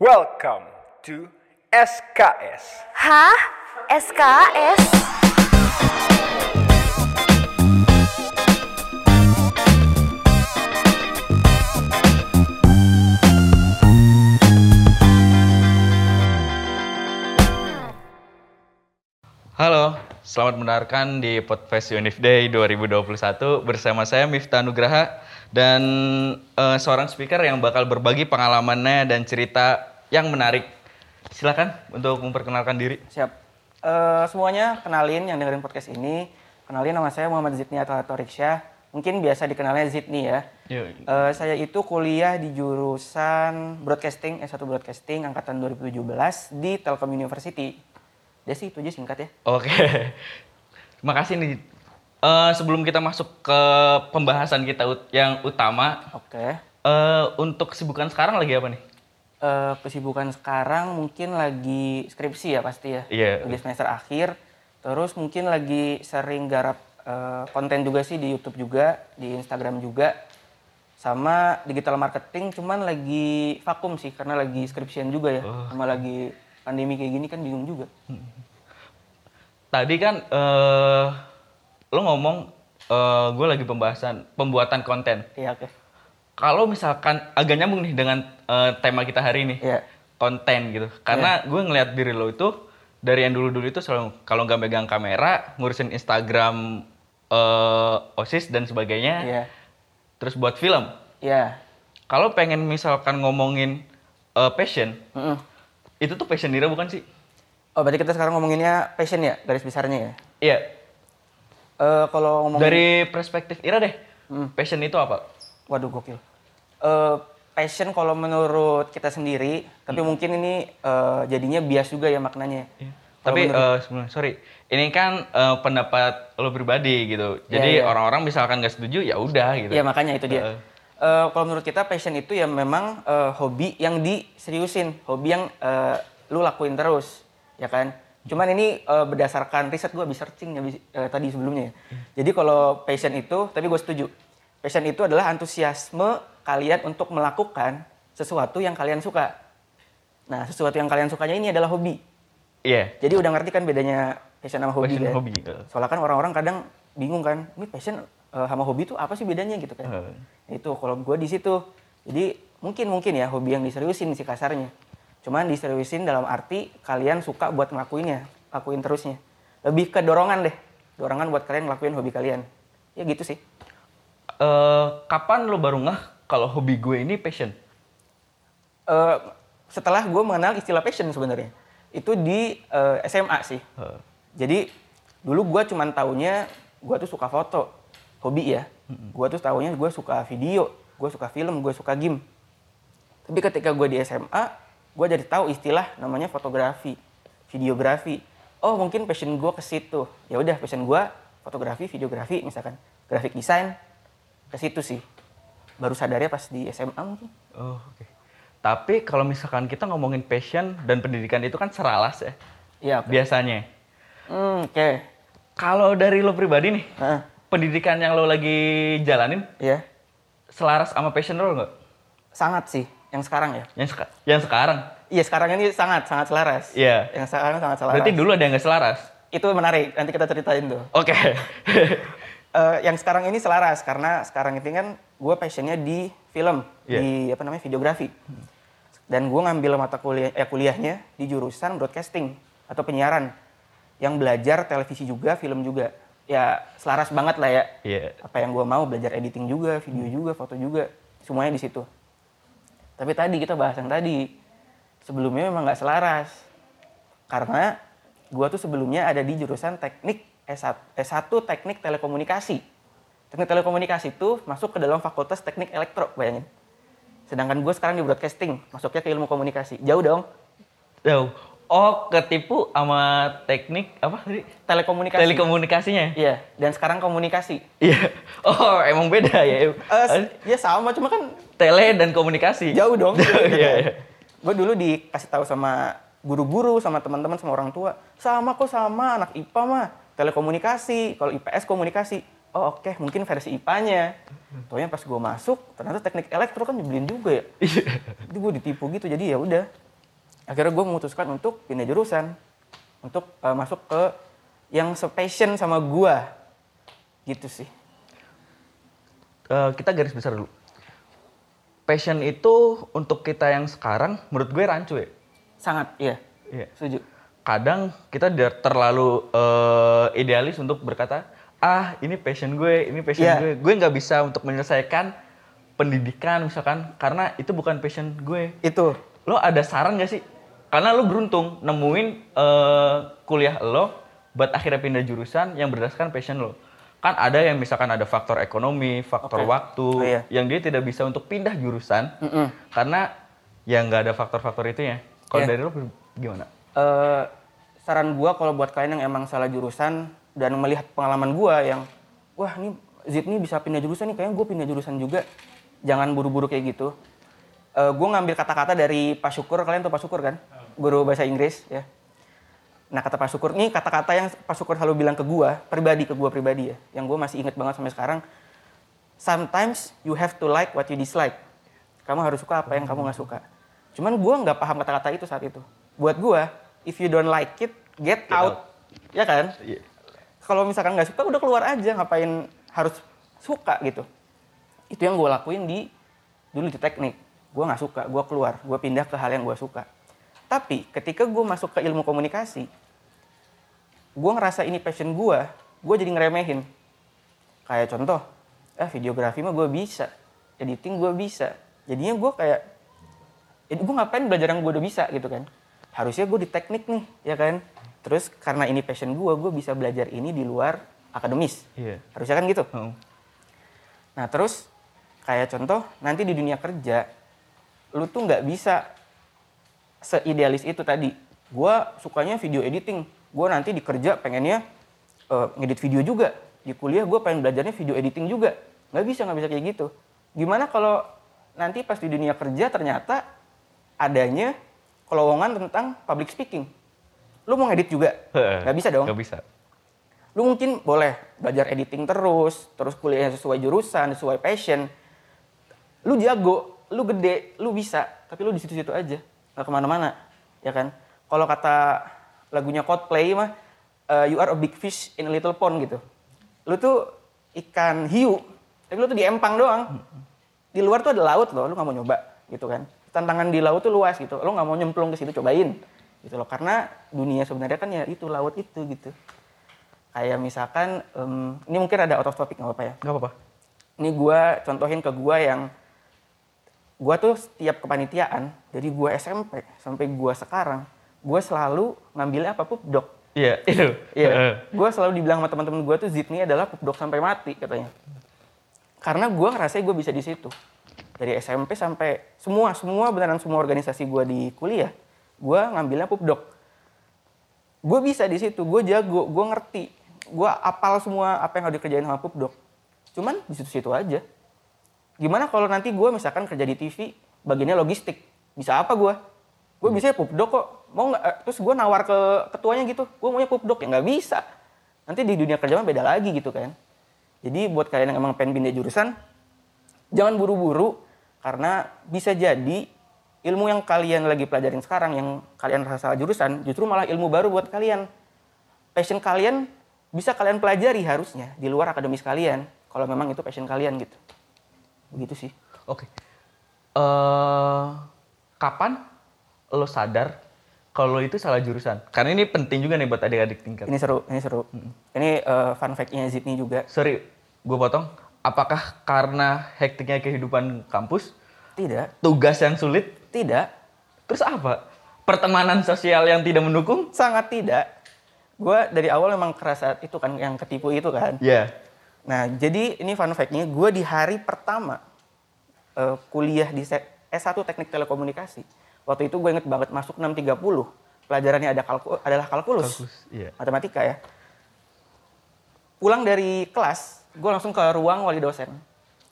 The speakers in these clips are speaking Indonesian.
Welcome to SKS. Hah? SKS? Selamat mendengarkan di podcast Unif Day 2021 bersama saya Miftah Nugraha dan eh, seorang speaker yang bakal berbagi pengalamannya dan cerita yang menarik. Silakan untuk memperkenalkan diri. Siap. Eh, semuanya kenalin yang dengerin podcast ini. Kenalin nama saya Muhammad Zidni atau Riksya. Mungkin biasa dikenalnya Zidni ya. Eh, saya itu kuliah di jurusan Broadcasting, S1 Broadcasting angkatan 2017 di Telkom University. Udah sih itu aja singkat ya. Oke, terima kasih nih. Eh, sebelum kita masuk ke pembahasan kita ut- yang utama, Oke. eh, untuk kesibukan sekarang lagi apa nih? Eh, kesibukan sekarang mungkin lagi skripsi ya pasti ya. Iya. Di semester akhir. Terus mungkin lagi sering garap eh, konten juga sih di YouTube juga, di Instagram juga. Sama digital marketing cuman lagi vakum sih karena lagi skripsian juga ya. Sama lagi pandemi kayak gini kan bingung juga. Tadi kan eh lo ngomong eh gue lagi pembahasan pembuatan konten. Iya oke. Kalau misalkan agak nyambung nih dengan eh, tema kita hari ini, Iya. konten gitu. Karena gue ngeliat diri lo itu dari yang dulu-dulu itu selalu kalau nggak megang kamera, ngurusin Instagram, eh, osis dan sebagainya, Iya. terus buat film. Iya. Kalau pengen misalkan ngomongin eh, passion, Mm-mm. Itu tuh passion Dira bukan sih? Oh berarti kita sekarang ngomonginnya passion ya garis besarnya ya. Iya. Eh kalau ngomongin Dari perspektif Ira deh, Hmm. passion itu apa? Waduh gokil. Eh passion kalau menurut kita sendiri, tapi Hmm. mungkin ini eh, jadinya bias juga ya maknanya. Kalau Tapi menurut- eh, sebelum sorry, ini kan eh, pendapat lo pribadi gitu. Iya, Jadi iya. orang-orang misalkan nggak setuju ya udah gitu. Iya makanya itu dia. Heeh. Eh, kalau menurut kita passion itu ya memang eh, hobi yang diseriusin, hobi yang eh, lu lakuin terus, ya kan? Cuman ini eh, berdasarkan riset gue habis searching habis, eh, tadi sebelumnya. ya. Jadi kalau passion itu, tapi gue setuju. Passion itu adalah antusiasme kalian untuk melakukan sesuatu yang kalian suka. Nah, sesuatu yang kalian sukanya ini adalah hobi. Iya. Jadi udah ngerti kan bedanya passion sama hobi Passion kan? hobi. Soalnya kan orang-orang kadang bingung kan, ini passion eh, sama hobi itu apa sih bedanya gitu kan? Heeh. Itu kalau gue di situ. Jadi mungkin mungkin ya hobi yang diseriusin sih kasarnya. Cuman diseriusin dalam arti kalian suka buat ngelakuinnya, lakuin terusnya. Lebih ke dorongan deh, dorongan buat kalian ngelakuin hobi kalian. Ya gitu sih. Eh, kapan lo baru ngeh kalau hobi gue ini passion? Eh, setelah gue mengenal istilah passion sebenarnya, itu di eh, SMA sih. Heeh. Jadi dulu gue cuman taunya gue tuh suka foto, hobi ya. Gue tuh taunya gue suka video, gue suka film, gue suka game. Tapi ketika gue di SMA, gue jadi tahu istilah namanya fotografi, videografi. Oh mungkin passion gue ke situ. Ya udah passion gue fotografi, videografi misalkan, graphic design ke situ sih. Baru sadarnya pas di SMA mungkin. Oh, oke. Tapi kalau misalkan kita ngomongin passion dan pendidikan itu kan seralas ya. Iya. Biasanya. Hmm, Oke. Kalau dari lo pribadi nih, Heeh. Pendidikan yang lo lagi jalanin Iya. selaras sama passion lo nggak? Sangat sih. Yang sekarang ya. Yang, seka- yang sekarang? Iya sekarang ini sangat sangat selaras. Iya. Yang sekarang sangat selaras. Berarti dulu ada yang nggak selaras? itu menarik. Nanti kita ceritain tuh. Oke. Eh, yang sekarang ini selaras karena sekarang ini kan gue passionnya di film, Iya. di apa namanya videografi. Dan gue ngambil mata kuliah eh, kuliahnya di jurusan broadcasting atau penyiaran yang belajar televisi juga, film juga. Ya selaras banget lah ya. Iya. Apa yang gue mau belajar editing juga, video juga, foto juga, semuanya di situ. Tapi tadi kita bahas yang tadi sebelumnya memang nggak selaras karena gua tuh sebelumnya ada di jurusan teknik S1, S1 teknik telekomunikasi. Teknik telekomunikasi itu masuk ke dalam fakultas teknik elektro, bayangin. Sedangkan gue sekarang di broadcasting, masuknya ke ilmu komunikasi. Jauh dong. Jauh. Oh, ketipu sama teknik apa tadi? Telekomunikasi. Telekomunikasinya. Iya, dan sekarang komunikasi. Iya. Oh, emang beda ya. Eh, ya sama, cuma kan Tele dan komunikasi. jauh dong. Iya, iya. Gue dulu dikasih tahu sama guru-guru, sama teman-teman, sama orang tua. Sama kok sama, anak IPA mah. Telekomunikasi, kalau IPS komunikasi. Oh oke, mungkin versi IPA-nya. Taunya pas gue masuk, ternyata teknik elektro kan dibeliin juga ya. Iya. Jadi gue ditipu gitu, jadi ya udah. Akhirnya gue memutuskan untuk pindah jurusan untuk eh, masuk ke yang sepassion sama gue gitu sih Eh, kita garis besar dulu. Passion itu untuk kita yang sekarang, menurut gue rancu ya. sangat iya Iya. setuju Kadang kita terlalu eh, idealis untuk berkata, ah ini passion gue, ini passion Iya. gue. Gue nggak bisa untuk menyelesaikan pendidikan misalkan, karena itu bukan passion gue. itu Lo ada saran gak sih? Karena lo beruntung nemuin eh, kuliah lo, buat akhirnya pindah jurusan yang berdasarkan passion lo. Kan ada yang misalkan ada faktor ekonomi, faktor Oke. waktu, Oh, iya. yang dia tidak bisa untuk pindah jurusan, Mm-mm. karena ya nggak ada faktor-faktor itu ya. Kalau Iya. dari lo gimana? Eh, saran gua kalau buat kalian yang emang salah jurusan dan melihat pengalaman gua yang wah ini Zip nih bisa pindah jurusan nih kayaknya gue pindah jurusan juga jangan buru-buru kayak gitu Eh gua ngambil kata-kata dari Pak Syukur kalian tuh Pak Syukur kan guru bahasa Inggris ya. Nah kata Pak Syukur nih kata-kata yang Pak Syukur selalu bilang ke gua pribadi ke gua pribadi ya yang gua masih inget banget sampai sekarang. Sometimes you have to like what you dislike. Kamu harus suka apa yang kamu nggak suka. Cuman gua nggak paham kata-kata itu saat itu. Buat gua if you don't like it get, out. ya kan? Iya. kalau misalkan nggak suka udah keluar aja ngapain harus suka gitu. Itu yang gue lakuin di dulu di teknik. Gue nggak suka gue keluar gue pindah ke hal yang gue suka tapi ketika gue masuk ke ilmu komunikasi gue ngerasa ini passion gue gue jadi ngeremehin. Kayak contoh eh videografi mah gue bisa editing gue bisa. Jadinya gue kayak eh, gue ngapain belajar yang gue udah bisa? Gitu kan. Harusnya gue di teknik nih ya kan. Terus karena ini passion gue gue bisa belajar ini di luar akademis. Iya. harusnya kan gitu? Oh. Nah terus kayak contoh nanti di dunia kerja lu tuh nggak bisa seidealis itu tadi. Gua sukanya video editing. Gua nanti di kerja pengennya eh, ngedit video juga. Di kuliah gua pengen belajarnya video editing juga. Nggak bisa nggak bisa kayak gitu. Gimana kalau nanti pas di dunia kerja ternyata adanya kelowongan tentang public speaking. Lu mau ngedit juga? Nggak bisa dong Nggak bisa. lu mungkin boleh belajar editing terus, terus kuliah sesuai jurusan, sesuai passion. Lu jago, lu gede, lu bisa, tapi lu di situ-situ aja, ke mana-mana, ya kan? Kalau kata lagunya Coldplay mah, eh, you are a big fish in a little pond gitu. Lu tuh ikan hiu, tapi lu tuh di empang doang. Di luar tuh ada laut loh, lu nggak mau nyoba, gitu kan? Tantangan di laut tuh luas gitu, lu nggak mau nyemplung ke situ, cobain, gitu loh. Karena dunia sebenarnya kan ya itu laut itu gitu kayak misalkan em, ini mungkin ada out of topic nggak apa-apa ya Nggak apa-apa. ini gua contohin ke gua yang gua tuh setiap kepanitiaan dari gua SMP sampai gua sekarang gua selalu ngambilnya apa pupdok Iya, itu. Iya, Heeh. gua selalu dibilang sama teman-teman gua tuh Zidni adalah pupdok sampai mati katanya. Karena gua ngerasa gua bisa di situ. Dari SMP sampai semua semua beneran semua organisasi gua di kuliah, gua ngambilnya pupdok. Gue bisa di situ, gue jago, gue ngerti, gue apal semua apa yang harus dikerjain sama pupdok. Cuman di situ-situ aja. Gimana kalau nanti gue misalkan kerja di TV, bagiannya logistik, bisa apa gue? Gue bisa pupdok kok, mau nggak? eh, Terus gue nawar ke ketuanya gitu, gue maunya pupdok ya nggak bisa. Nanti di dunia kerja mah beda lagi gitu kan. Jadi buat kalian yang emang pengen pindah jurusan, jangan buru-buru karena bisa jadi ilmu yang kalian lagi pelajarin sekarang yang kalian rasa salah jurusan justru malah ilmu baru buat kalian. Passion kalian bisa kalian pelajari harusnya di luar akademis kalian kalau memang itu passion kalian gitu. Begitu sih. Oke. Eh, kapan lo sadar kalau itu salah jurusan? Karena ini penting juga nih buat adik-adik tingkat. Ini seru, ini seru. Ini eh, fun fact-nya Zidni juga. Sorry, gue potong. Apakah karena hektiknya kehidupan kampus, Tidak, tugas yang sulit, tidak, terus apa? Pertemanan sosial yang tidak mendukung? sangat tidak. Gue dari awal memang kerasa itu kan yang ketipu itu kan. Ya. Nah, jadi ini fun fact-nya, gue di hari pertama eh, kuliah di se- S1 Teknik Telekomunikasi, waktu itu gue inget banget masuk 630, pelajarannya ada kalku, adalah kalkulus, Kalkulus, iya. matematika ya. Pulang dari kelas, gue langsung ke ruang wali dosen.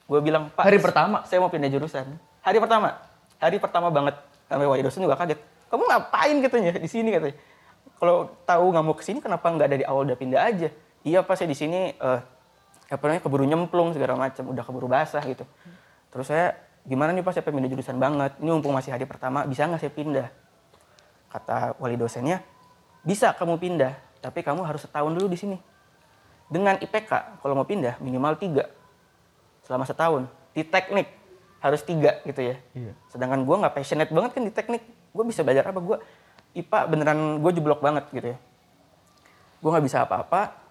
Gue bilang, Pak, Hari pertama? saya mau pindah jurusan. Hari pertama, hari pertama banget. Sampai wali dosen juga kaget. Kamu ngapain katanya di sini katanya. Kalau tahu nggak mau ke sini, kenapa nggak dari awal udah pindah aja? Iya pas saya di sini eh, apa namanya keburu nyemplung segala macam, udah keburu basah gitu. Terus saya gimana nih pas saya pindah jurusan banget? Ini mumpung masih hari pertama, bisa nggak saya pindah? kata wali dosennya bisa kamu pindah tapi kamu harus setahun dulu di sini. Dengan IPK kalau mau pindah minimal tiga. Selama setahun. Di teknik harus tiga gitu ya. Iya. sedangkan gue nggak passionate banget kan di teknik. Gue bisa belajar apa? Gue IPA beneran gue jeblok banget gitu ya. Gue nggak bisa apa-apa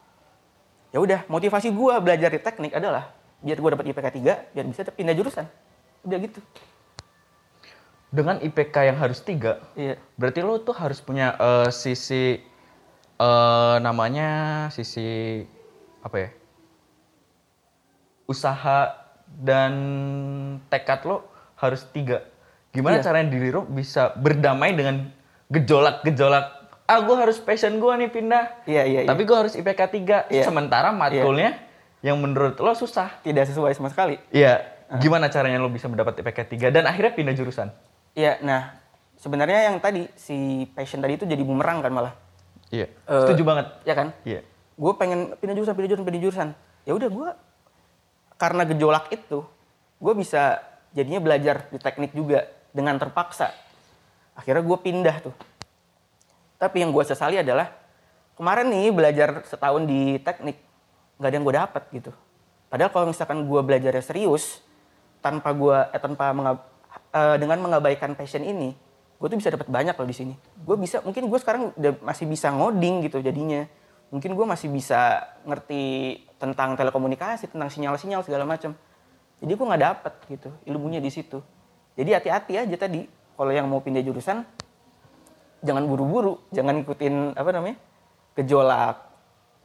ya udah motivasi gue belajar di teknik adalah biar gue dapat IPK 3 biar bisa pindah jurusan udah gitu Dengan IPK yang harus tiga, iya berarti lo tuh harus punya eh, sisi eh, namanya sisi apa ya? Usaha dan tekad lo harus tiga. Gimana Iya. caranya diri lo bisa berdamai dengan gejolak-gejolak? Ah, gue harus passion gue nih pindah. iya iya, iya. Tapi gue harus IPK 3. Iya. Sementara matkulnya yang menurut lo susah. tidak sesuai sama sekali Iya. Gimana caranya lo bisa mendapat IPK 3 dan akhirnya pindah jurusan? iya nah sebenarnya yang tadi si passion tadi itu jadi bumerang kan malah Iya. Eh, Setuju banget. ya kan Iya. gue pengen pindah jurusan pindah jurusan pindah jurusan ya udah gue karena gejolak itu gue bisa jadinya belajar di teknik juga dengan terpaksa akhirnya gue pindah tuh tapi yang gue sesali adalah kemarin nih belajar setahun di teknik nggak ada yang gue dapat gitu. Padahal kalau misalkan gue belajarnya serius tanpa gue eh, tanpa mengab- eh, dengan mengabaikan passion ini gue tuh bisa dapat banyak loh di sini. Gue bisa mungkin gue sekarang masih bisa ngoding gitu jadinya. Mungkin gue masih bisa ngerti tentang telekomunikasi tentang sinyal-sinyal segala macam jadi gue nggak dapet gitu ilmunya di situ. Jadi hati-hati aja tadi kalau yang mau pindah jurusan jangan buru-buru jangan ikutin apa namanya gejolak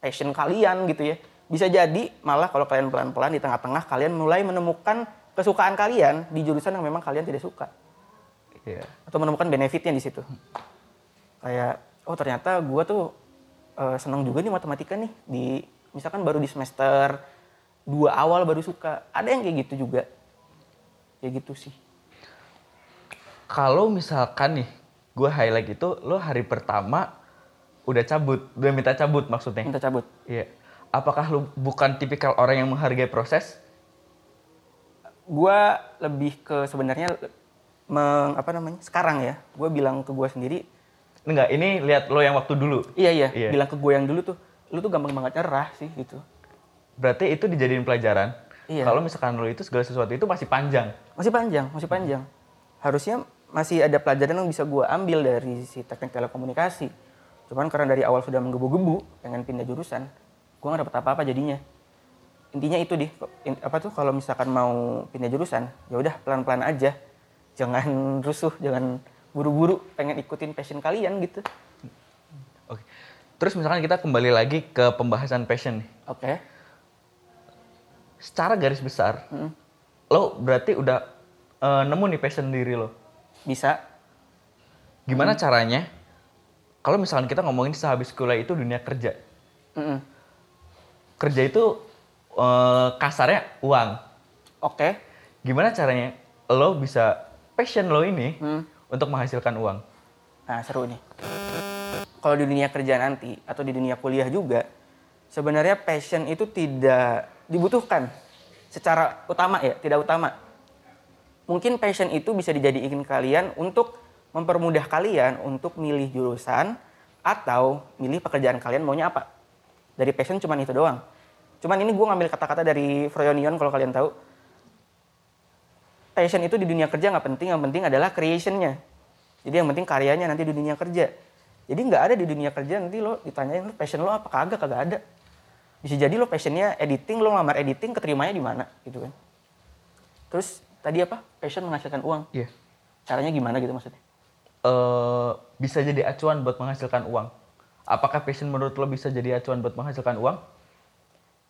passion kalian gitu ya. Bisa jadi malah kalau kalian pelan-pelan di tengah-tengah kalian mulai menemukan kesukaan kalian di jurusan yang memang kalian tidak suka. Iya. atau menemukan benefitnya di situ. Kayak oh ternyata gue tuh eh, senang juga nih matematika nih. Di misalkan baru di semester dua awal baru suka. Ada yang kayak gitu juga. Kayak gitu sih. Kalau misalkan nih, gue highlight itu lo hari pertama udah cabut, udah minta cabut maksudnya. minta cabut Iya. Apakah lo bukan tipikal orang yang menghargai proses? gue lebih ke sebenarnya meng, apa namanya sekarang ya gue bilang ke gue sendiri Enggak, ini lihat lo yang waktu dulu. iya, iya Iya. bilang ke gue yang dulu tuh lu tuh gampang banget nyerah sih gitu Berarti itu dijadiin pelajaran. Iya. Kalau misalkan lo itu segala sesuatu itu masih panjang. masih panjang masih panjang harusnya masih ada pelajaran yang bisa gue ambil dari si teknik telekomunikasi cuman karena dari awal sudah menggebu-gebu pengen pindah jurusan gue nggak dapet apa-apa jadinya intinya itu deh apa tuh kalau misalkan mau pindah jurusan ya udah pelan-pelan aja jangan rusuh jangan buru-buru pengen ikutin passion kalian gitu Oke. Terus misalkan kita kembali lagi ke pembahasan passion nih. oke Secara garis besar, lo berarti udah eh, nemu nih passion diri lo. Bisa Gimana caranya? Kalau misalkan kita ngomongin sehabis kuliah itu dunia kerja. Mm-mm. Kerja itu eh, kasarnya uang. oke Gimana caranya lo bisa passion lo ini Hmm. untuk menghasilkan uang? Nah, seru nih. Kalau di dunia kerja nanti atau di dunia kuliah juga, sebenarnya passion itu tidak dibutuhkan secara utama ya, tidak utama. Mungkin passion itu bisa dijadikan kalian untuk mempermudah kalian untuk milih jurusan atau milih pekerjaan kalian maunya apa. Dari passion cuman itu doang. Cuman ini gue ngambil kata-kata dari Froyonion kalau kalian tahu. Passion itu di dunia kerja nggak penting, yang penting adalah creationnya. Jadi yang penting karyanya nanti di dunia kerja. Jadi nggak ada di dunia kerja nanti lo ditanyain lo passion lo apa kagak kagak ada. Bisa jadi lo passionnya editing, lo ngelamar editing, keterimanya di mana gitu kan. Terus tadi apa? Passion menghasilkan uang. Iya. Caranya gimana gitu maksudnya? Eh, bisa jadi acuan buat menghasilkan uang. Apakah passion menurut lo bisa jadi acuan buat menghasilkan uang?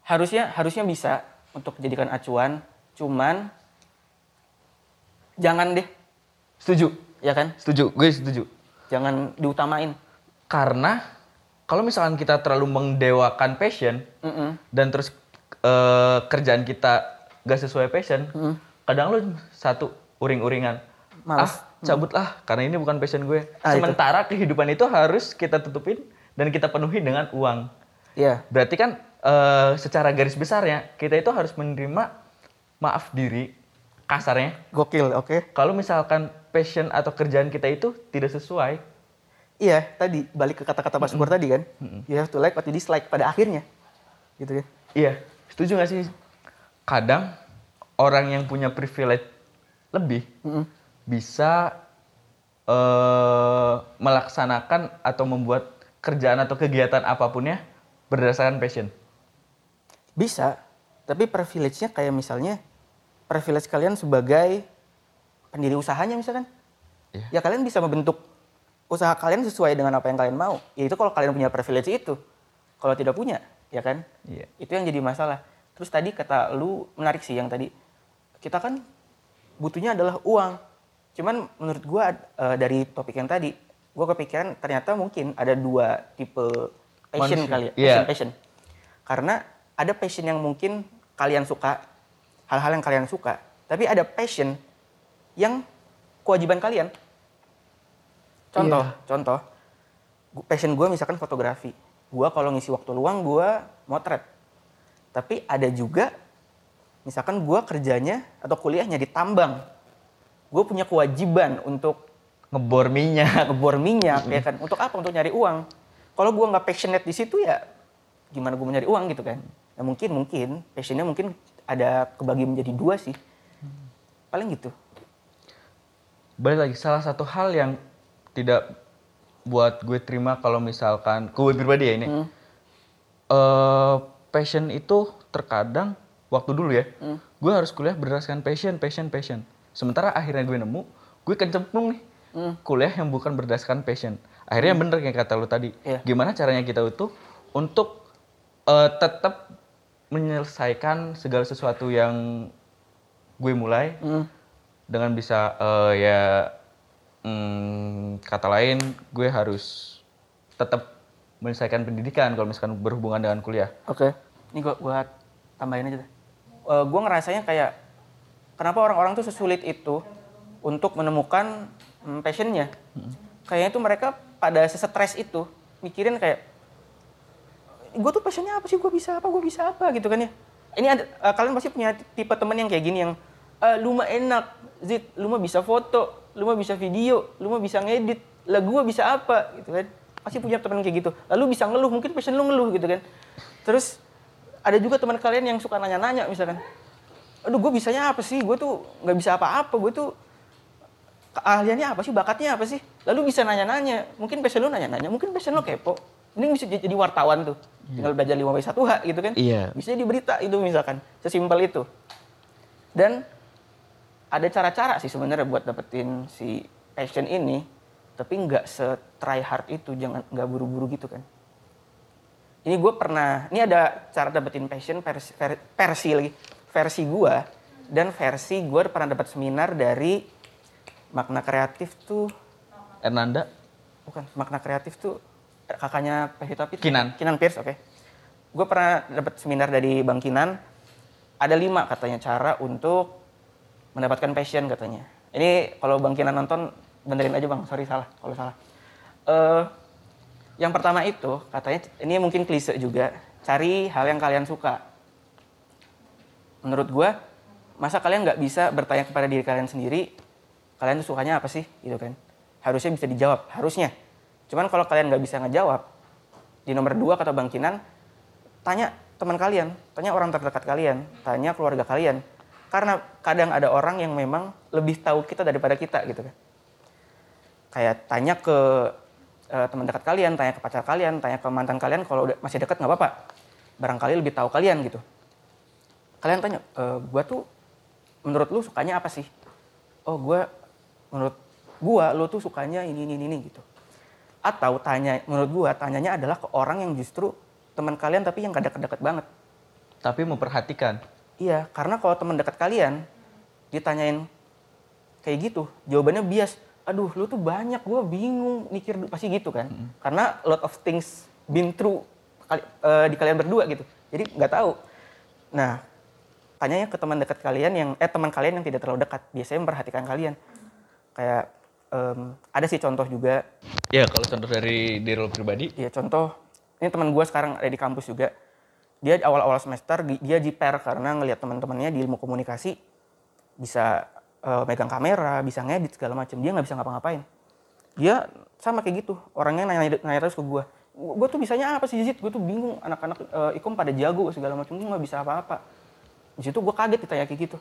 Harusnya harusnya bisa untuk dijadikan acuan, cuman jangan deh, Setuju. ya kan? Setuju. Gue setuju. Jangan diutamain. Karena kalau misalkan kita terlalu mengdewakan passion Mm-mm. dan terus eh, kerjaan kita gak sesuai passion, kadang lo satu uring-uringan. Malas. Ah, cabutlah karena ini bukan passion gue. Ah, itu. Sementara kehidupan itu harus kita tutupin dan kita penuhi dengan uang. Iya. Berarti kan eh, secara garis besarnya kita itu harus menerima maaf diri kasarnya. Gokil, oke. Kalau misalkan passion atau kerjaan kita itu tidak sesuai, iya tadi balik ke kata-kata Pak Syukur tadi kan you have to like what you dislike pada akhirnya gitu kan Iya, setuju gak sih? Kadang orang yang punya privilege lebih bisa eh, melaksanakan atau membuat kerjaan atau kegiatan apapunnya berdasarkan passion. bisa tapi privilege-nya kayak misalnya privilege kalian sebagai pendiri usahanya misalkan. Iya. ya kalian bisa membentuk usaha kalian sesuai dengan apa yang kalian mau. Ya itu kalau kalian punya privilege itu. Kalau tidak punya ya kan? Iya. itu yang jadi masalah. Terus tadi kata lu menarik sih yang tadi kita kan butuhnya adalah uang. Cuman menurut gua eh, dari topik yang tadi gua kepikiran ternyata mungkin ada dua tipe passion Manusia. kali ya Iya. passion passion. Karena ada passion yang mungkin kalian suka hal-hal yang kalian suka tapi ada passion yang kewajiban kalian. Contoh contoh gu- passion gue misalkan fotografi. Gue kalau ngisi waktu luang gue motret. Tapi ada juga misalkan gue kerjanya atau kuliahnya di tambang gue punya kewajiban untuk Ngebor minyak. ngebor minyak ya kan? Untuk apa? Untuk nyari uang. Kalau gue nggak passionate di situ ya gimana gue mau nyari uang gitu kan? Nah, mungkin mungkin. Passionnya mungkin ada kebagi menjadi dua sih. Paling gitu. Balik lagi, salah satu hal yang tidak buat gue terima kalau misalkan, gue pribadi ya ini, eh, passion itu terkadang, waktu dulu ya, gue harus kuliah berdasarkan passion, passion, passion. Sementara akhirnya gue nemu, gue kecemplung nih, kuliah yang bukan berdasarkan passion. Akhirnya bener kayak kata lu tadi, Iya. gimana caranya kita itu untuk eh, tetap menyelesaikan segala sesuatu yang gue mulai, dengan bisa eh, ya hmm, kata lain gue harus tetap menyelesaikan pendidikan kalau misalkan berhubungan dengan kuliah. Oke. Ini gua gua tambahin aja deh. Eh, gua ngerasanya kayak kenapa orang-orang tuh sesulit itu untuk menemukan mm, passionnya. Kayaknya tuh mereka pada sesetres itu mikirin kayak gue tuh passionnya apa sih? Gue bisa apa? Gue bisa apa? Gitu kan ya. Ini ada eh, kalian pasti punya tipe temen yang kayak gini yang "Eh, lu mah enak, Zid, lu mah bisa foto, lu mah bisa video, lu mah bisa ngedit, lah gue bisa apa? Gitu kan. Pasti punya temen kayak gitu. Lalu bisa ngeluh, mungkin passion lu ngeluh gitu kan. Terus ada juga teman kalian yang suka nanya-nanya misalkan. Aduh, gue bisanya apa sih? Gue tuh nggak bisa apa-apa. Gue tuh keahliannya apa sih? Bakatnya apa sih? Lalu bisa nanya-nanya. Mungkin passion lu nanya-nanya. Mungkin passion lu kepo. Ini bisa jadi wartawan tuh. Tinggal belajar 5 w 1 h gitu kan. Iya. Bisa jadi berita itu misalkan. Sesimpel itu. Dan ada cara-cara sih sebenarnya buat dapetin si passion ini. Tapi nggak se-try hard itu. Jangan nggak buru-buru gitu kan. Ini gue pernah, ini ada cara dapetin passion versi, ver- versi lagi, versi gue dan versi gue pernah dapat seminar dari makna kreatif tuh, Ernanda, bukan makna kreatif tuh kakaknya Pevita Pitt. Kinan. Kinan Pierce, oke. Gue pernah dapat seminar dari Bang Kinan, ada lima katanya cara untuk mendapatkan passion katanya. Ini kalau Bang Kinan nonton benerin aja bang, sorry salah kalau salah. Eh, yang pertama itu katanya ini mungkin klise juga, cari hal yang kalian suka. Menurut gua, masa kalian nggak bisa bertanya kepada diri kalian sendiri, kalian tuh sukanya apa sih, gitu kan? Harusnya bisa dijawab, harusnya. Cuman kalau kalian nggak bisa ngejawab, di nomor dua kata Bang Kinan, tanya teman kalian, tanya orang terdekat kalian, tanya keluarga kalian. Karena kadang ada orang yang memang lebih tahu kita daripada kita gitu kan. Kayak tanya ke eh, teman dekat kalian, tanya ke pacar kalian, tanya ke mantan kalian kalau udah masih dekat nggak apa-apa. Barangkali lebih tahu kalian gitu. Kalian tanya, e, gua tuh menurut lu sukanya apa sih? Oh, gua menurut gua lu tuh sukanya ini ini ini gitu. Atau tanya menurut gua tanyanya adalah ke orang yang justru teman kalian tapi yang gak deket-deket banget. tapi memperhatikan. Iya, karena kalau teman dekat kalian ditanyain kayak gitu, jawabannya bias. Aduh, lu tuh banyak, gue bingung mikir pasti gitu kan. Karena lot of things been through kali- eh, di kalian berdua gitu. Jadi nggak tahu. Nah, tanyanya ke teman dekat kalian yang eh teman kalian yang tidak terlalu dekat, biasanya memperhatikan kalian. Kayak em, ada sih contoh juga Ya kalau contoh dari diri lo pribadi, Iya contoh, ini teman gue sekarang ada di kampus juga. Dia awal-awal semester dia jiper karena ngelihat teman-temannya di ilmu komunikasi bisa eh, megang kamera, bisa ngedit segala macam. Dia nggak bisa ngapa-ngapain. dia sama kayak gitu. Orangnya nanya, nanya terus ke gue gue tuh bisanya apa sih Zid? Gue tuh bingung. Anak-anak eh, ikom pada jago segala macam gue nggak bisa apa-apa. Di situ gue kaget ditanya kayak gitu.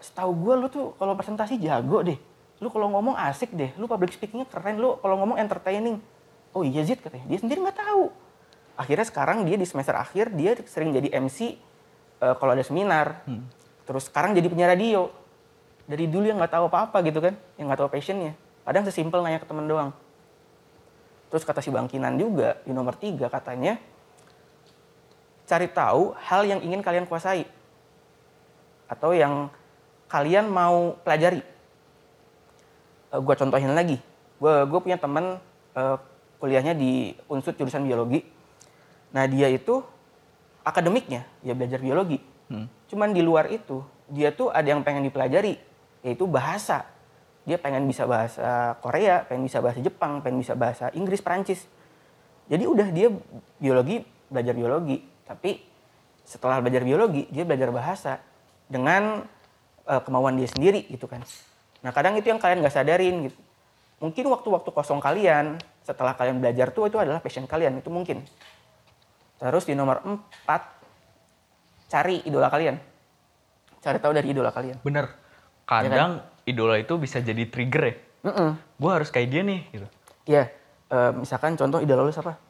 Setahu gue lu tuh kalau presentasi jago deh. Lu kalau ngomong asik deh. Lu public speakingnya keren. Lu kalau ngomong entertaining. Oh iya Zid katanya. Dia sendiri nggak tahu. Akhirnya sekarang dia di semester akhir dia sering jadi MC eh, kalau ada seminar. Terus sekarang jadi penyiar radio dari dulu yang nggak tahu apa-apa gitu kan yang nggak tahu passionnya. Kadang sesimpel nanya ke temen doang. Terus kata si Bangkinan juga di nomor tiga katanya cari tahu hal yang ingin kalian kuasai atau yang kalian mau pelajari. Gue contohin lagi. Gue gue punya teman eh, kuliahnya di unsur jurusan biologi. Nah dia itu akademiknya dia belajar biologi. Cuman di luar itu dia tuh ada yang pengen dipelajari yaitu bahasa. Dia pengen bisa bahasa Korea pengen bisa bahasa Jepang pengen bisa bahasa Inggris Perancis. Jadi udah dia biologi belajar biologi. Tapi setelah belajar biologi dia belajar bahasa dengan eh, kemauan dia sendiri gitu kan. Nah kadang itu yang kalian nggak sadarin gitu. Mungkin waktu-waktu kosong kalian setelah kalian belajar tuh itu adalah passion kalian. Itu mungkin. Terus di nomor 4 cari idola kalian. Cari tahu dari idola kalian. Bener. Kadang idola itu bisa jadi trigger ya. Mm-mm. Gue harus kayak dia nih gitu. Iya, eh, misalkan contoh idola lu siapa?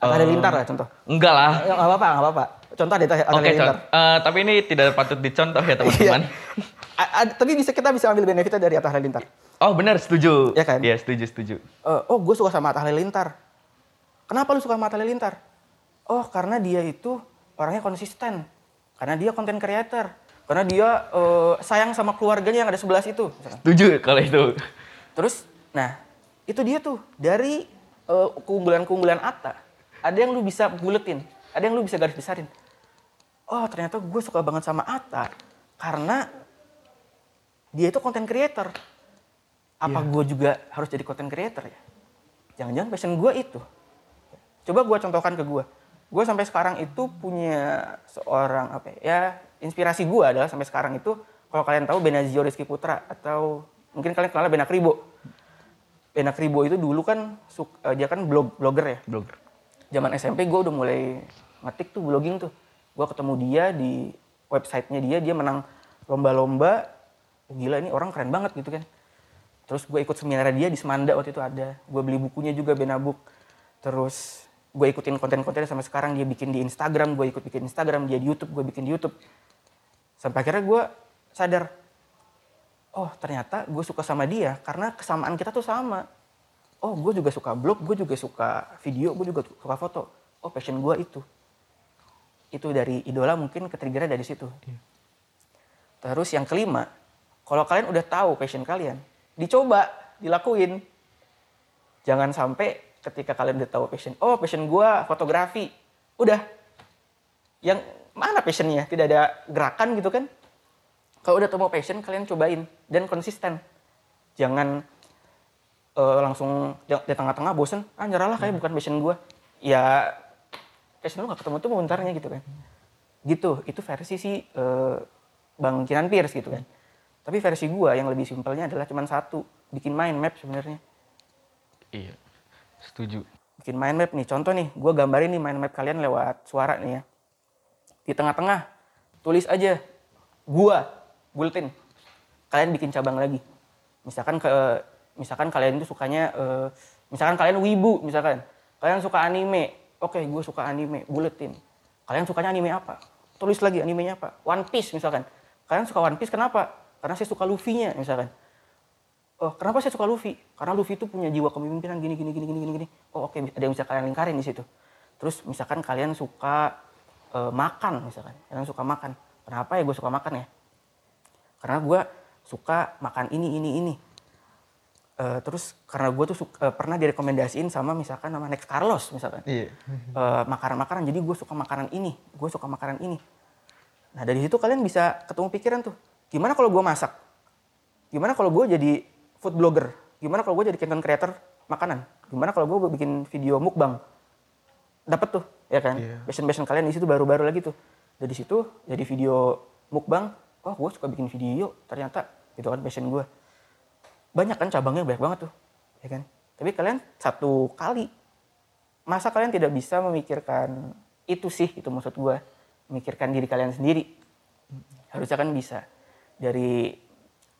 Atta Halilintar lah contoh. Enggak lah. Eh, Nggak apa-apa, nggak apa-apa. Contoh ada Halilintar. Con. Eh, tapi ini tidak patut dicontoh ya teman-teman. Iya. Tapi bisa kita bisa ambil benefitnya dari Atta Halilintar. Oh benar, setuju. Iya kan? Iya, setuju, setuju. Eh, oh, gue suka sama Atta Halilintar. Kenapa lu suka sama Atta Halilintar? Oh, karena dia itu orangnya konsisten. Karena dia konten creator. Karena dia eh, sayang sama keluarganya yang ada sebelah situ. misalkan. Setuju kalau itu. Terus, nah itu dia tuh dari eh, keunggulan-keunggulan Atta. Ada yang lu bisa buletin, ada yang lu bisa garis besarin. Oh ternyata gue suka banget sama Atta karena dia itu content creator. Apa gue juga harus jadi content creator ya? Jangan-jangan passion gue itu. Coba gue contohkan ke gue. Gue sampai sekarang itu punya seorang apa ya? Inspirasi gue adalah sampai sekarang itu kalau kalian tahu Benazio Rizky Putra atau mungkin kalian kenal Benak Ribo. Benak Ribo itu dulu kan eh, dia kan blog blogger ya. Blogger. Zaman SMP gue udah mulai ngetik tuh blogging tuh. Gue ketemu dia di websitenya dia, dia menang lomba-lomba. Gila ini orang keren banget gitu kan. Terus gue ikut seminar dia di Semanda waktu itu ada. Gue beli bukunya juga Benabook. Terus gue ikutin konten-kontennya sampai sekarang dia bikin di Instagram, gue ikut bikin Instagram, dia di YouTube, gue bikin di YouTube. Sampai akhirnya gue sadar, oh ternyata gue suka sama dia karena kesamaan kita tuh sama. Oh gue juga suka blog, gue juga suka video, gue juga suka foto. Oh passion gue itu. Itu dari idola mungkin ketriggernya dari situ. Terus yang kelima, kalau kalian udah tahu passion kalian, dicoba, dilakuin. Jangan sampai ketika kalian udah tahu passion, oh passion gua fotografi, udah. Yang mana passionnya? Tidak ada gerakan gitu kan? Kalau udah tahu passion, kalian cobain dan konsisten. Jangan eh, langsung di tengah-tengah bosen, ah nyerahlah kayak bukan passion gua. Ya passion lu gak ketemu tuh momentarnya gitu kan. Gitu, itu versi si eh, Bang Kinan Pierce gitu kan. Tapi versi gua yang lebih simpelnya adalah cuma satu, bikin mind map sebenarnya. Iya. Setuju. Bikin mind map nih, contoh nih, gua gambarin nih mind map kalian lewat suara nih ya. Di tengah-tengah, tulis aja, gua, bulletin. Kalian bikin cabang lagi. Misalkan ke, misalkan kalian itu sukanya, eh, misalkan kalian wibu, misalkan. Kalian suka anime, oke gue suka anime, bulletin. Kalian sukanya anime apa? Tulis lagi animenya apa? One Piece misalkan. Kalian suka One Piece kenapa? Karena saya suka Luffy-nya misalkan. Oh, kenapa saya suka Luffy? Karena Luffy itu punya jiwa kepemimpinan gini gini gini gini gini. Oh, oke ada yang bisa kalian lingkarin di situ. Terus misalkan kalian suka eh, makan misalkan. Kalian suka makan. Kenapa ya gue suka makan ya? Karena gue suka makan ini ini ini. Eh, terus karena gue tuh suka- eh, pernah direkomendasiin sama misalkan sama Next Carlos misalkan Iya. Eh, makanan-makanan jadi gue suka makanan ini gue suka makanan ini nah dari situ kalian bisa ketemu pikiran tuh gimana kalau gue masak gimana kalau gue jadi food blogger gimana kalau gue jadi content creator makanan gimana kalau gue bikin video mukbang dapat tuh ya kan? Passion passion kalian di situ baru-baru lagi tuh. Dari situ jadi video mukbang oh gue suka bikin video ternyata. Itu kan passion gue banyak kan cabangnya banyak banget tuh ya kan? Tapi kalian satu kali, masa kalian tidak bisa memikirkan itu sih, itu maksud gue, memikirkan diri kalian sendiri. Harusnya kan bisa. Dari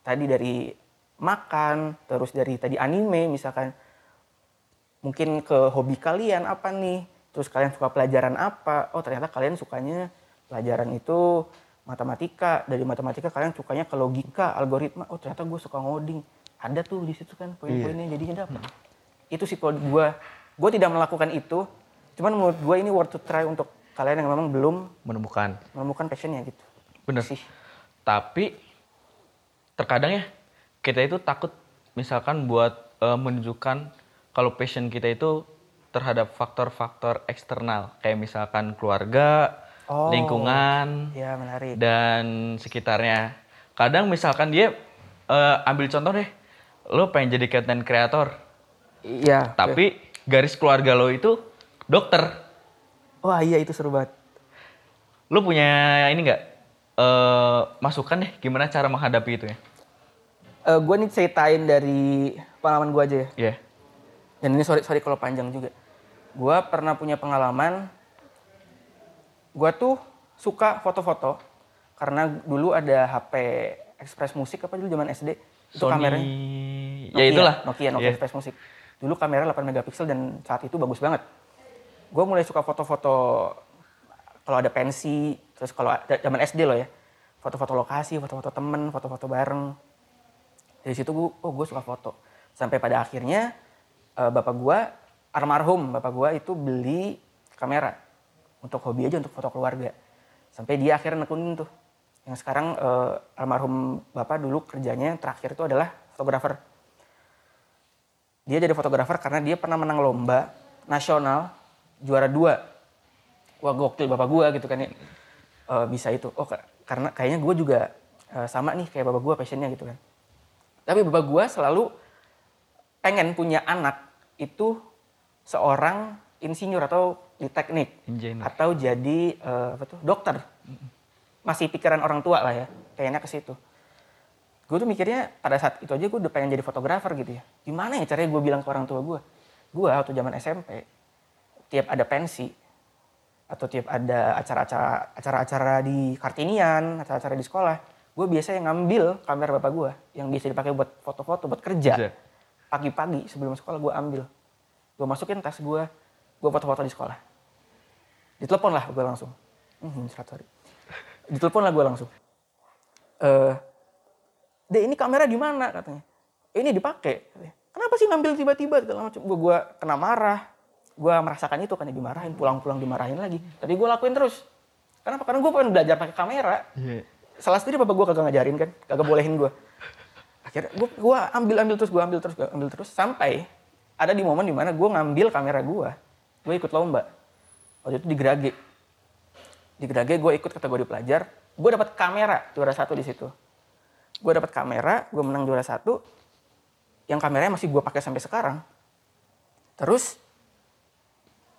tadi dari makan, terus dari tadi anime misalkan, mungkin ke hobi kalian apa nih, terus kalian suka pelajaran apa, oh ternyata kalian sukanya pelajaran itu matematika, dari matematika kalian sukanya ke logika, algoritma, oh ternyata gue suka ngoding, ada tuh di situ kan poin-poinnya jadinya dapat. Itu sih kalau gue, gue tidak melakukan itu, cuman menurut gue ini worth to try untuk kalian yang memang belum Menemukan. menemukan passionnya gitu. Bener. Sih. Tapi terkadang ya kita itu takut misalkan buat eh, menunjukkan kalau passion kita itu terhadap faktor-faktor eksternal kayak misalkan keluarga, Oh. lingkungan Ya menarik. dan sekitarnya. Kadang misalkan dia eh, ambil contoh deh, lo pengen jadi content creator, Iya. tapi garis keluarga lo itu dokter. Wah iya itu seru banget. Lo punya ini nggak eh, masukan deh gimana cara menghadapi itu ya? gue nih ceritain dari pengalaman gue aja ya. Iya. Dan ini sorry sorry kalau panjang juga. Gue pernah punya pengalaman. Gue tuh suka foto-foto karena dulu ada HP Express Musik apa dulu zaman SD itu Sony, kameranya ya itulah. Nokia Nokia Iya. Express Musik. Dulu kamera 8 megapiksel dan saat itu bagus banget. Gue mulai suka foto-foto kalau ada pensi, terus kalau zaman SD loh ya, foto-foto lokasi, foto-foto temen, foto-foto bareng. Dari situ gue, oh gue suka foto. Sampai pada akhirnya eh, bapak gue, almarhum bapak gue itu beli kamera untuk hobi aja untuk foto keluarga. Sampai dia akhirnya nekunin tuh. Yang sekarang eh, almarhum bapak dulu kerjanya terakhir itu adalah fotografer. Dia jadi fotografer karena dia pernah menang lomba nasional juara dua. Wah gokil bapak gua gitu kan ya. Eh, bisa itu. Oh ka- karena kayaknya gue juga eh, sama nih kayak bapak gua passionnya gitu kan. Tapi bapak gua selalu pengen punya anak itu seorang insinyur atau di teknik Engineer. atau jadi eh, apa tuh dokter. Masih pikiran orang tua lah ya, kayaknya ke situ gue tuh mikirnya pada saat itu aja gue udah pengen jadi fotografer gitu ya. Gimana ya caranya gue bilang ke orang tua gue? Gue waktu zaman SMP, tiap ada pensi, atau tiap ada acara-acara acara-acara di Kartinian, acara-acara di sekolah, gue biasanya ngambil kamera bapak gue yang biasa dipakai buat foto-foto, buat kerja. Kerja. Pagi-pagi sebelum sekolah gue ambil. Gue masukin tas gue, gue foto-foto di sekolah. Ditelepon lah gue langsung. Hmm, sorry. Ditelepon lah gue langsung. Eh, Dek ini kamera di mana katanya? Ini dipakai. Kenapa sih ngambil tiba-tiba? Segala macam. Gue gua kena marah. Gue merasakan itu kan dimarahin, pulang-pulang dimarahin lagi. Tadi gue lakuin terus. Kenapa? Karena gue pengen belajar pakai kamera. Iya. Salah sendiri bapak gue kagak ngajarin kan, kagak bolehin gue. Akhirnya gue ambil ambil terus, gue ambil terus, gue ambil terus sampai ada di momen di mana gue ngambil kamera gue, gue ikut lomba. Waktu itu di Gerage. Di Gerage gue ikut kategori pelajar, gue dapat kamera juara satu di situ. Gue dapat kamera, gue menang juara satu. Yang kameranya masih gue pakai sampai sekarang. Terus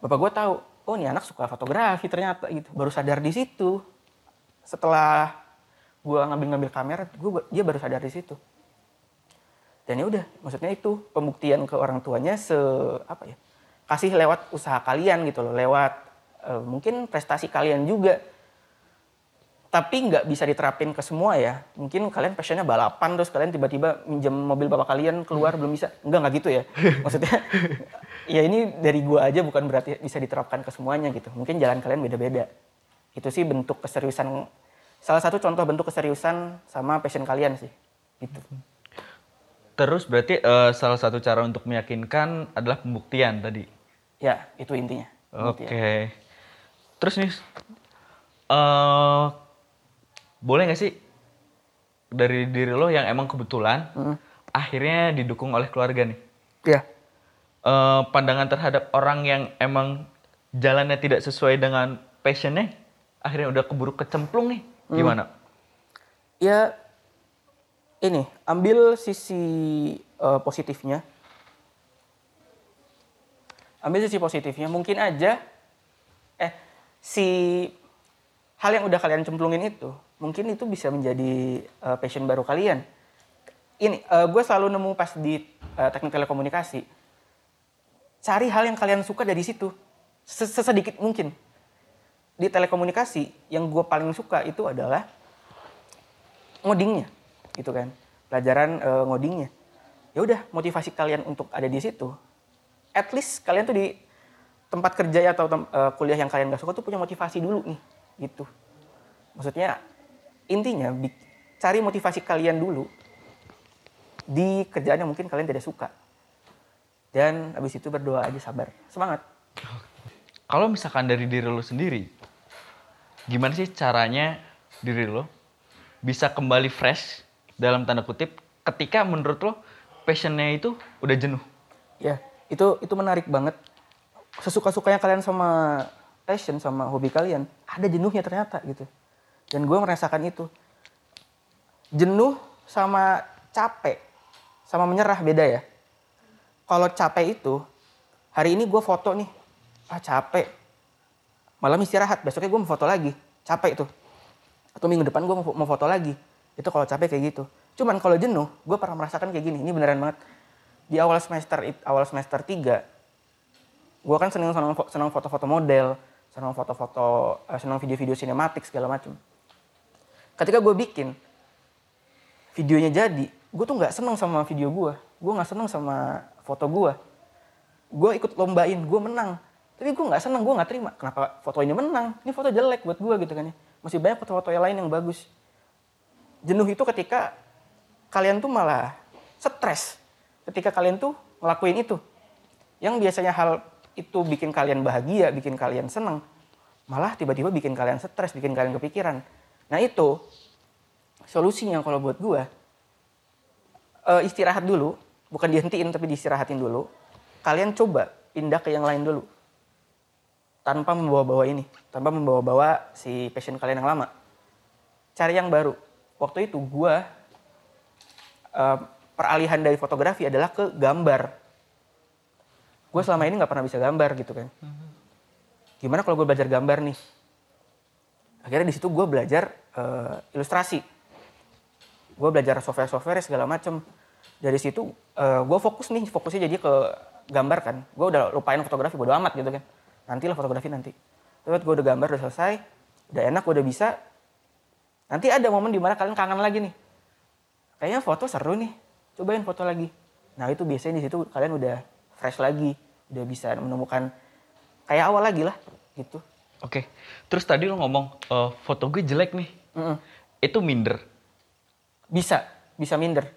bapak gue tahu, oh ini anak suka fotografi ternyata gitu. Baru sadar di situ. Setelah gue ngambil-ngambil kamera, gue dia baru sadar di situ. Dan ya udah, maksudnya itu pembuktian ke orang tuanya se apa ya? Kasih lewat usaha kalian gitu loh, lewat eh, mungkin prestasi kalian juga. Tapi nggak bisa diterapin ke semua ya. Mungkin kalian passionnya balapan terus kalian tiba-tiba minjem mobil bapak kalian keluar belum bisa. Enggak nggak gitu ya. Maksudnya ya ini dari gua aja bukan berarti bisa diterapkan ke semuanya gitu. Mungkin jalan kalian beda-beda. Itu sih bentuk keseriusan salah satu contoh bentuk keseriusan sama passion kalian sih. Gitu. Terus berarti eh, salah satu cara untuk meyakinkan adalah pembuktian tadi. Ya, itu intinya. Oke. Pembuktian. Terus nih, eh boleh nggak sih dari diri lo yang emang kebetulan akhirnya didukung oleh keluarga nih? Ya. Eh, pandangan terhadap orang yang emang jalannya tidak sesuai dengan passionnya, akhirnya udah keburu kecemplung nih, gimana? Ya ini, ambil sisi eh, positifnya. Ambil sisi positifnya, mungkin aja eh si hal yang udah kalian cemplungin itu, mungkin itu bisa menjadi eh, passion baru kalian. ini gue selalu nemu pas di eh, teknik telekomunikasi cari hal yang kalian suka dari situ Ses- sesedikit mungkin di telekomunikasi yang gue paling suka itu adalah ngodingnya gitu kan. Pelajaran eh, ngodingnya. Ya udah motivasi kalian untuk ada di situ at least kalian tuh di tempat kerja atau tem- eh, kuliah yang kalian gak suka tuh punya motivasi dulu nih gitu. Maksudnya intinya cari motivasi kalian dulu di kerjaan yang mungkin kalian tidak suka. Dan habis itu berdoa aja sabar. Semangat. Kalau misalkan dari diri lo sendiri, gimana sih caranya diri lo bisa kembali fresh dalam tanda kutip ketika menurut lo passionnya itu udah jenuh? ya itu itu menarik banget. Sesuka sukanya kalian sama passion sama hobi kalian ada jenuhnya ternyata gitu. Dan gue merasakan itu. Jenuh sama capek sama menyerah beda ya. Kalau capek itu hari ini gue foto nih. Ah capek. Malam istirahat besoknya gue mau foto lagi. Capek tuh. Atau minggu depan gue mau foto lagi itu kalau capek kayak gitu. Cuman kalau jenuh gue pernah merasakan kayak gini ini beneran banget. Di awal semester awal semester 3 gue kan seneng seneng seneng foto-foto model seneng foto-foto eh, seneng video-video sinematik segala macam ketika gue bikin videonya jadi gue tuh nggak seneng sama video gue gue nggak seneng sama foto gue gue ikut lombain gue menang. Tapi gue nggak seneng gue nggak terima. Kenapa foto ini menang? Ini foto jelek buat gue gitu kan ya. Masih banyak foto-foto yang lain yang bagus jenuh itu ketika kalian tuh malah stres. Ketika kalian tuh ngelakuin itu. Yang biasanya hal itu bikin kalian bahagia bikin kalian seneng malah tiba-tiba bikin kalian stres bikin kalian kepikiran. Nah itu solusinya kalau buat gue eh, istirahat dulu bukan dihentiin tapi diistirahatin dulu. Kalian coba pindah ke yang lain dulu. Tanpa membawa-bawa ini tanpa membawa-bawa si passion kalian yang lama. Cari yang baru waktu itu gua eh, peralihan dari fotografi adalah ke gambar. Gue selama ini nggak pernah bisa gambar gitu kan. Gimana kalau gue belajar gambar nih? Akhirnya di situ gue belajar eh, ilustrasi. Gue belajar software-software segala macem. Dari situ gue fokus nih fokusnya jadi ke gambar kan. Gue udah lupain fotografi bodo amat gitu kan. Nantilah fotografi nanti. Terus gue udah gambar udah selesai udah enak udah bisa nanti ada momen di mana kalian kangen lagi nih kayaknya foto seru nih cobain foto lagi nah itu biasanya di situ kalian udah fresh lagi udah bisa menemukan kayak awal lagi lah gitu Oke, terus tadi lo ngomong eh, foto gue jelek nih, Mm-mm. itu minder. bisa bisa minder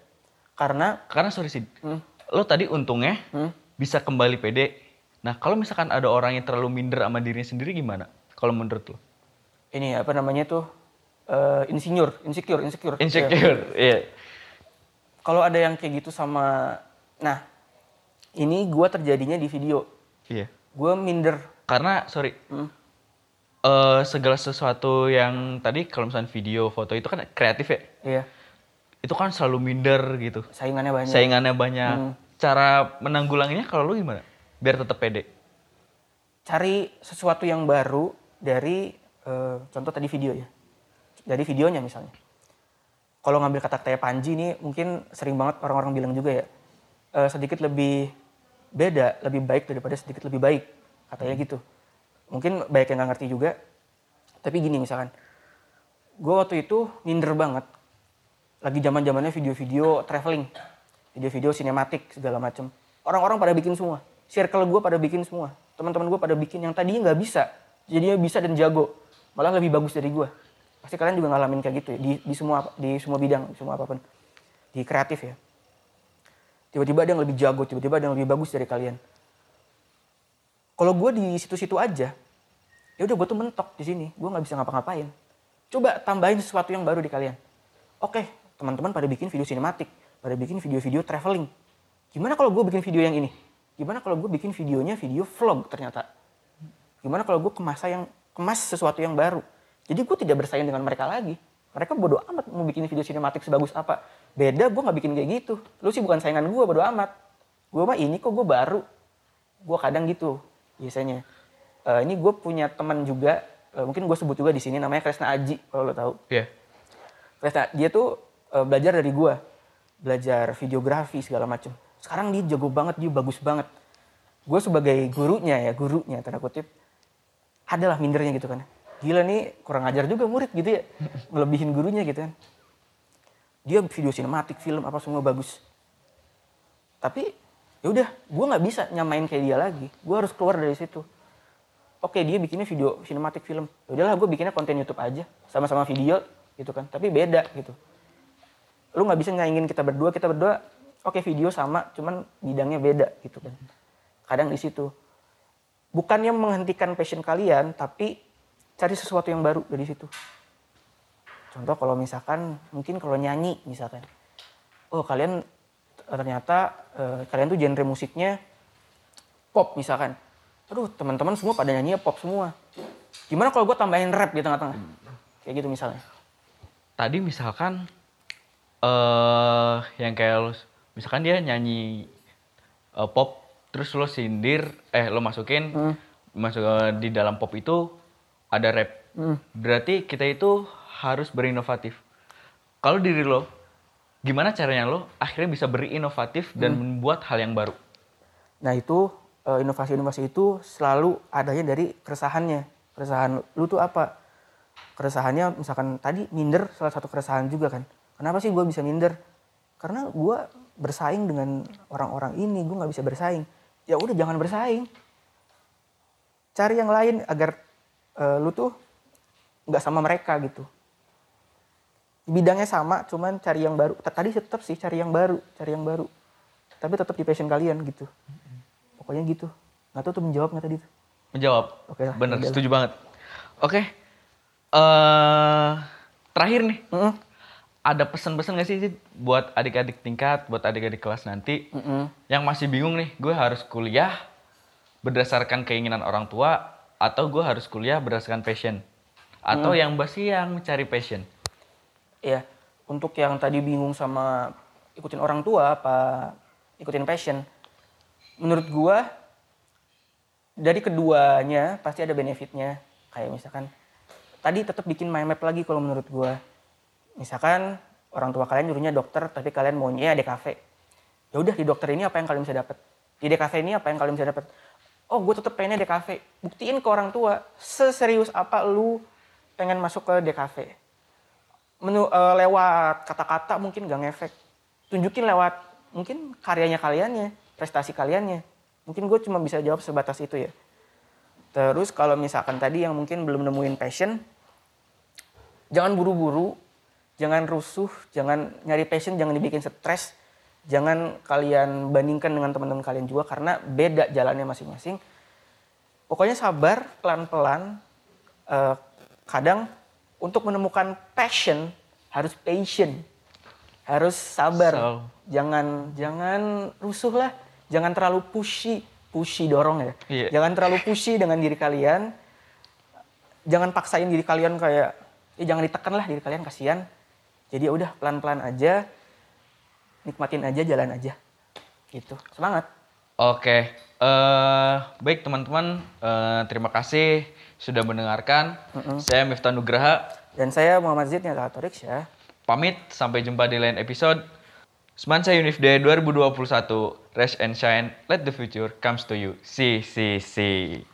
karena Karena sorry sih, Hmm. lo tadi untungnya Hmm. bisa kembali pede. Nah kalau misalkan ada orang yang terlalu minder sama dirinya sendiri gimana? Kalau menurut lo? ini apa namanya tuh eh, insinyur insecure insecure. Insecure, iya. kalau ada yang kayak gitu sama nah ini gua terjadinya di video Iya. gue minder Karena sorry, Hmm. eh, segala sesuatu yang tadi kalau misalnya video, foto itu kan kreatif ya. iya Itu kan selalu minder gitu. saingannya banyak Saingannya banyak. Hmm. Cara menanggulanginya kalau lu gimana? Biar tetap pede. cari sesuatu yang baru dari eh, contoh tadi video ya dari videonya misalnya. Kalau ngambil kata-kata Panji ini mungkin sering banget orang-orang bilang juga ya eh, sedikit lebih beda lebih baik daripada sedikit lebih baik katanya gitu. Mungkin banyak yang nggak ngerti juga. Tapi gini misalkan gue waktu itu minder banget. Lagi zaman zamannya video-video traveling video-video sinematik segala macem. Orang-orang pada bikin semua. Circle gue pada bikin semua. Teman-teman gue pada bikin yang tadinya nggak bisa jadinya bisa dan jago. Malah lebih bagus dari gue pasti kalian juga ngalamin kayak gitu ya di, di semua di semua bidang di semua apa pun. Di kreatif ya. Tiba-tiba ada yang lebih jago tiba-tiba ada yang lebih bagus dari kalian. Kalau gue di situ-situ aja ya udah gue tuh mentok di sini gue nggak bisa ngapa-ngapain. Coba tambahin sesuatu yang baru di kalian. Oke teman-teman pada bikin video sinematik pada bikin video-video traveling. Gimana kalau gue bikin video yang ini? Gimana kalau gue bikin videonya video vlog ternyata? Gimana kalau gue kemas yang kemas sesuatu yang baru jadi gue tidak bersaing dengan mereka lagi mereka bodoh amat mau bikin video sinematik sebagus apa beda gue nggak bikin kayak gitu lu sih bukan saingan gue bodoh amat gue mah ini kok gue baru gue kadang gitu biasanya Eh, ini gue punya teman juga eh, mungkin gue sebut juga di sini namanya Kresna Aji kalau lo tahu Iya. Kresna dia tuh eh, belajar dari gue belajar videografi segala macem. Sekarang dia jago banget, dia bagus banget. Gue sebagai gurunya ya, gurunya tanda kutip, adalah mindernya gitu kan. Gila nih kurang ajar juga murid gitu ya, ngelebihin gurunya gitu kan. Dia video sinematik, film apa semua bagus. Tapi ya udah, gue nggak bisa nyamain kayak dia lagi. Gue harus keluar dari situ. Oke dia bikinnya video sinematik film. Ya udahlah gue bikinnya konten YouTube aja, sama-sama video gitu kan. Tapi beda gitu. Lu nggak bisa nyaingin kita berdua, kita berdua oke video sama, cuman bidangnya beda gitu kan. Kadang di situ. Bukannya menghentikan passion kalian, tapi cari sesuatu yang baru dari situ. Contoh kalau misalkan mungkin kalau nyanyi misalkan, oh kalian ternyata eh, kalian tuh genre musiknya pop misalkan. Aduh teman-teman semua pada nyanyi pop semua. Gimana kalau gue tambahin rap di tengah-tengah? Kayak gitu misalnya. Tadi misalkan eh yang kayak lo, misalkan dia nyanyi eh, pop terus lo sindir eh lo masukin masuk eh, di dalam pop itu ada rap. Berarti kita itu harus berinovatif. Kalau diri lo gimana caranya lo akhirnya bisa berinovatif dan membuat hal yang baru? Nah itu eh, inovasi-inovasi itu selalu adanya dari keresahannya. Keresahan lu tuh apa? Keresahannya misalkan tadi minder salah satu keresahan juga kan. Kenapa sih gue bisa minder? Karena gue bersaing dengan orang-orang ini, gue nggak bisa bersaing. Ya udah jangan bersaing. Cari yang lain agar eh, lu tuh nggak sama mereka gitu. Bidangnya sama, cuman cari yang baru. Tadi tetap sih cari yang baru, cari yang baru. Tapi tetap di passion kalian gitu. Pokoknya gitu. Nggak tahu tuh menjawab nggak tadi tuh. Menjawab. Oke lah, Bener, setuju banget. Oke. eh terakhir nih. Mm-mm. Ada pesan-pesan gak sih buat adik-adik tingkat, buat adik-adik kelas nanti Mm-mm. yang masih bingung nih, gue harus kuliah berdasarkan keinginan orang tua atau gue harus kuliah berdasarkan passion? Atau yang masih yang mencari passion? Iya, untuk yang tadi bingung sama ikutin orang tua apa ikutin passion, menurut gua dari keduanya pasti ada benefitnya. Kayak misalkan tadi tetap bikin mind map lagi kalau menurut gua. Misalkan orang tua kalian nyuruhnya dokter tapi kalian maunya DKV. Ya udah di dokter ini apa yang kalian bisa dapat? Di DKV ini apa yang kalian bisa dapat? Oh, gue tetap pengennya DKV. Buktiin ke orang tua seserius apa lu pengen masuk ke DKV menu eh, lewat kata-kata mungkin gak ngefek. Tunjukin lewat mungkin karyanya kaliannya prestasi kaliannya. Mungkin gue cuma bisa jawab sebatas itu ya. Terus kalau misalkan tadi yang mungkin belum nemuin passion jangan buru-buru jangan rusuh jangan nyari passion jangan dibikin stres jangan kalian bandingkan dengan teman-teman kalian juga karena beda jalannya masing-masing. Pokoknya sabar pelan-pelan Eh, kadang untuk menemukan passion harus patient. Harus sabar. So- jangan jangan rusuh lah. Jangan terlalu pushy. Pushy dorong ya. Iya. jangan terlalu pushy dengan diri kalian. Jangan paksain diri kalian kayak ya jangan ditekan lah diri kalian kasihan. Jadi ya udah pelan-pelan aja nikmatin aja jalan aja. Gitu. Semangat. Oke, eh baik teman-teman, eh, terima kasih sudah mendengarkan. Saya Miftah Nugraha, dan saya Muhammad Zid Nyatatorix ya pamit. Sampai jumpa di lain episode. Semansa Unif Day 2021, Rest and Shine, Let the Future Comes to You. See, see, see.